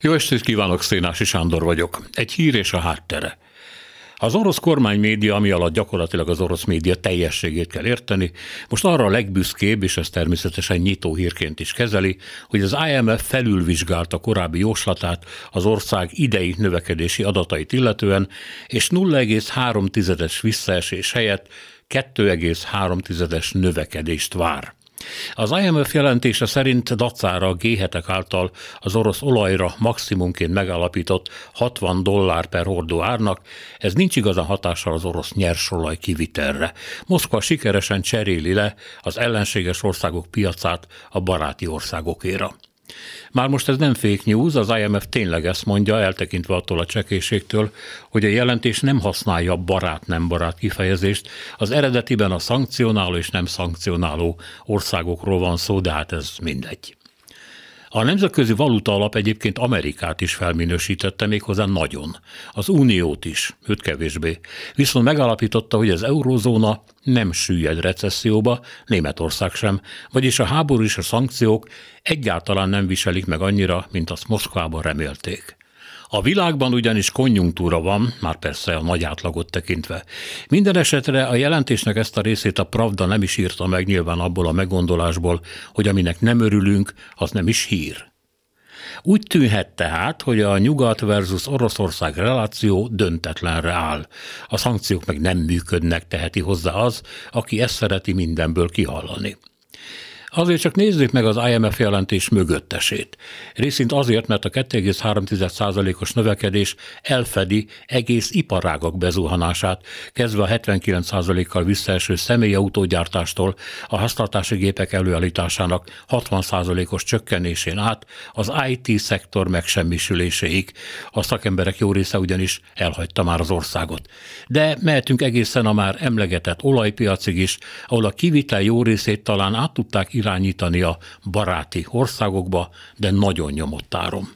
Jó estét kívánok, Szénási Sándor vagyok. Egy hír és a háttere. Az orosz kormány média, ami alatt gyakorlatilag az orosz média teljességét kell érteni, most arra a legbüszkébb, és ez természetesen nyitó hírként is kezeli, hogy az IMF felülvizsgálta korábbi jóslatát az ország idei növekedési adatait illetően, és 0,3-es visszaesés helyett 2,3-es növekedést vár. Az IMF jelentése szerint dacára a g által az orosz olajra maximumként megállapított 60 dollár per hordó árnak, ez nincs igazán hatással az orosz nyersolaj kivitelre. Moszkva sikeresen cseréli le az ellenséges országok piacát a baráti országokéra. Már most ez nem fake news, az IMF tényleg ezt mondja, eltekintve attól a csekészségtől, hogy a jelentés nem használja barát-nem barát kifejezést. Az eredetiben a szankcionáló és nem szankcionáló országokról van szó, de hát ez mindegy. A Nemzetközi Valuta Alap egyébként Amerikát is felminősítette méghozzá nagyon. Az Uniót is, őt kevésbé. Viszont megalapította, hogy az eurózóna nem süllyed recesszióba, Németország sem, vagyis a háború és a szankciók egyáltalán nem viselik meg annyira, mint azt Moszkvában remélték. A világban ugyanis konjunktúra van, már persze a nagy átlagot tekintve. Minden esetre a jelentésnek ezt a részét a Pravda nem is írta meg nyilván abból a meggondolásból, hogy aminek nem örülünk, az nem is hír. Úgy tűnhet tehát, hogy a Nyugat versus Oroszország reláció döntetlenre áll. A szankciók meg nem működnek, teheti hozzá az, aki ezt szereti mindenből kihallani. Azért csak nézzük meg az IMF jelentés mögöttesét. Részint azért, mert a 2,3%-os növekedés elfedi egész iparágak bezuhanását, kezdve a 79%-kal visszaeső személyautógyártástól a háztartási gépek előállításának 60%-os csökkenésén át az IT-szektor megsemmisüléséig. A szakemberek jó része ugyanis elhagyta már az országot. De mehetünk egészen a már emlegetett olajpiacig is, ahol a kivitel jó részét talán át tudták irányítani a baráti országokba, de nagyon nyomott áron.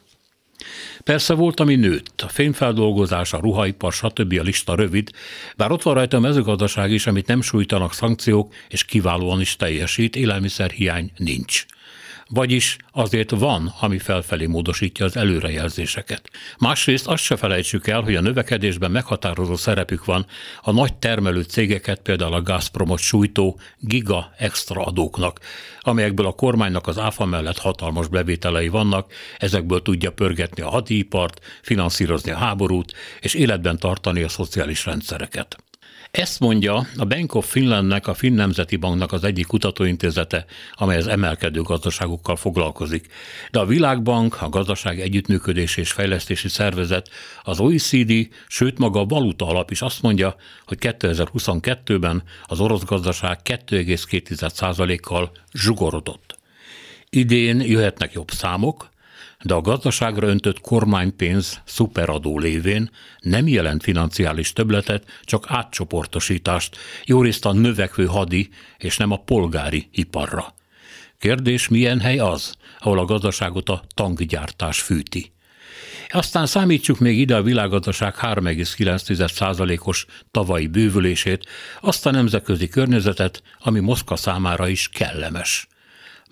Persze volt, ami nőtt, a fényfeldolgozás, a ruhaipar, stb. a lista rövid, bár ott van rajta a mezőgazdaság is, amit nem sújtanak szankciók, és kiválóan is teljesít, élelmiszerhiány nincs vagyis azért van, ami felfelé módosítja az előrejelzéseket. Másrészt azt se felejtsük el, hogy a növekedésben meghatározó szerepük van a nagy termelő cégeket, például a Gazpromot sújtó giga extra adóknak, amelyekből a kormánynak az áfa mellett hatalmas bevételei vannak, ezekből tudja pörgetni a hadipart, finanszírozni a háborút és életben tartani a szociális rendszereket. Ezt mondja a Bank of Finlandnek, a Finn Nemzeti Banknak az egyik kutatóintézete, amely az emelkedő gazdaságokkal foglalkozik. De a Világbank, a Gazdaság Együttműködés és Fejlesztési Szervezet, az OECD, sőt maga a Valuta Alap is azt mondja, hogy 2022-ben az orosz gazdaság 2,2%-kal zsugorodott. Idén jöhetnek jobb számok, de a gazdaságra öntött kormánypénz szuperadó lévén nem jelent financiális töbletet, csak átcsoportosítást, jó részt a növekvő hadi és nem a polgári iparra. Kérdés, milyen hely az, ahol a gazdaságot a tankgyártás fűti? Aztán számítsuk még ide a világgazdaság 3,9%-os tavalyi bővülését, azt a nemzetközi környezetet, ami Moszkva számára is kellemes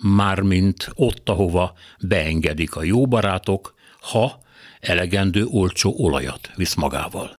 mármint ott, ahova beengedik a jó barátok, ha elegendő olcsó olajat visz magával.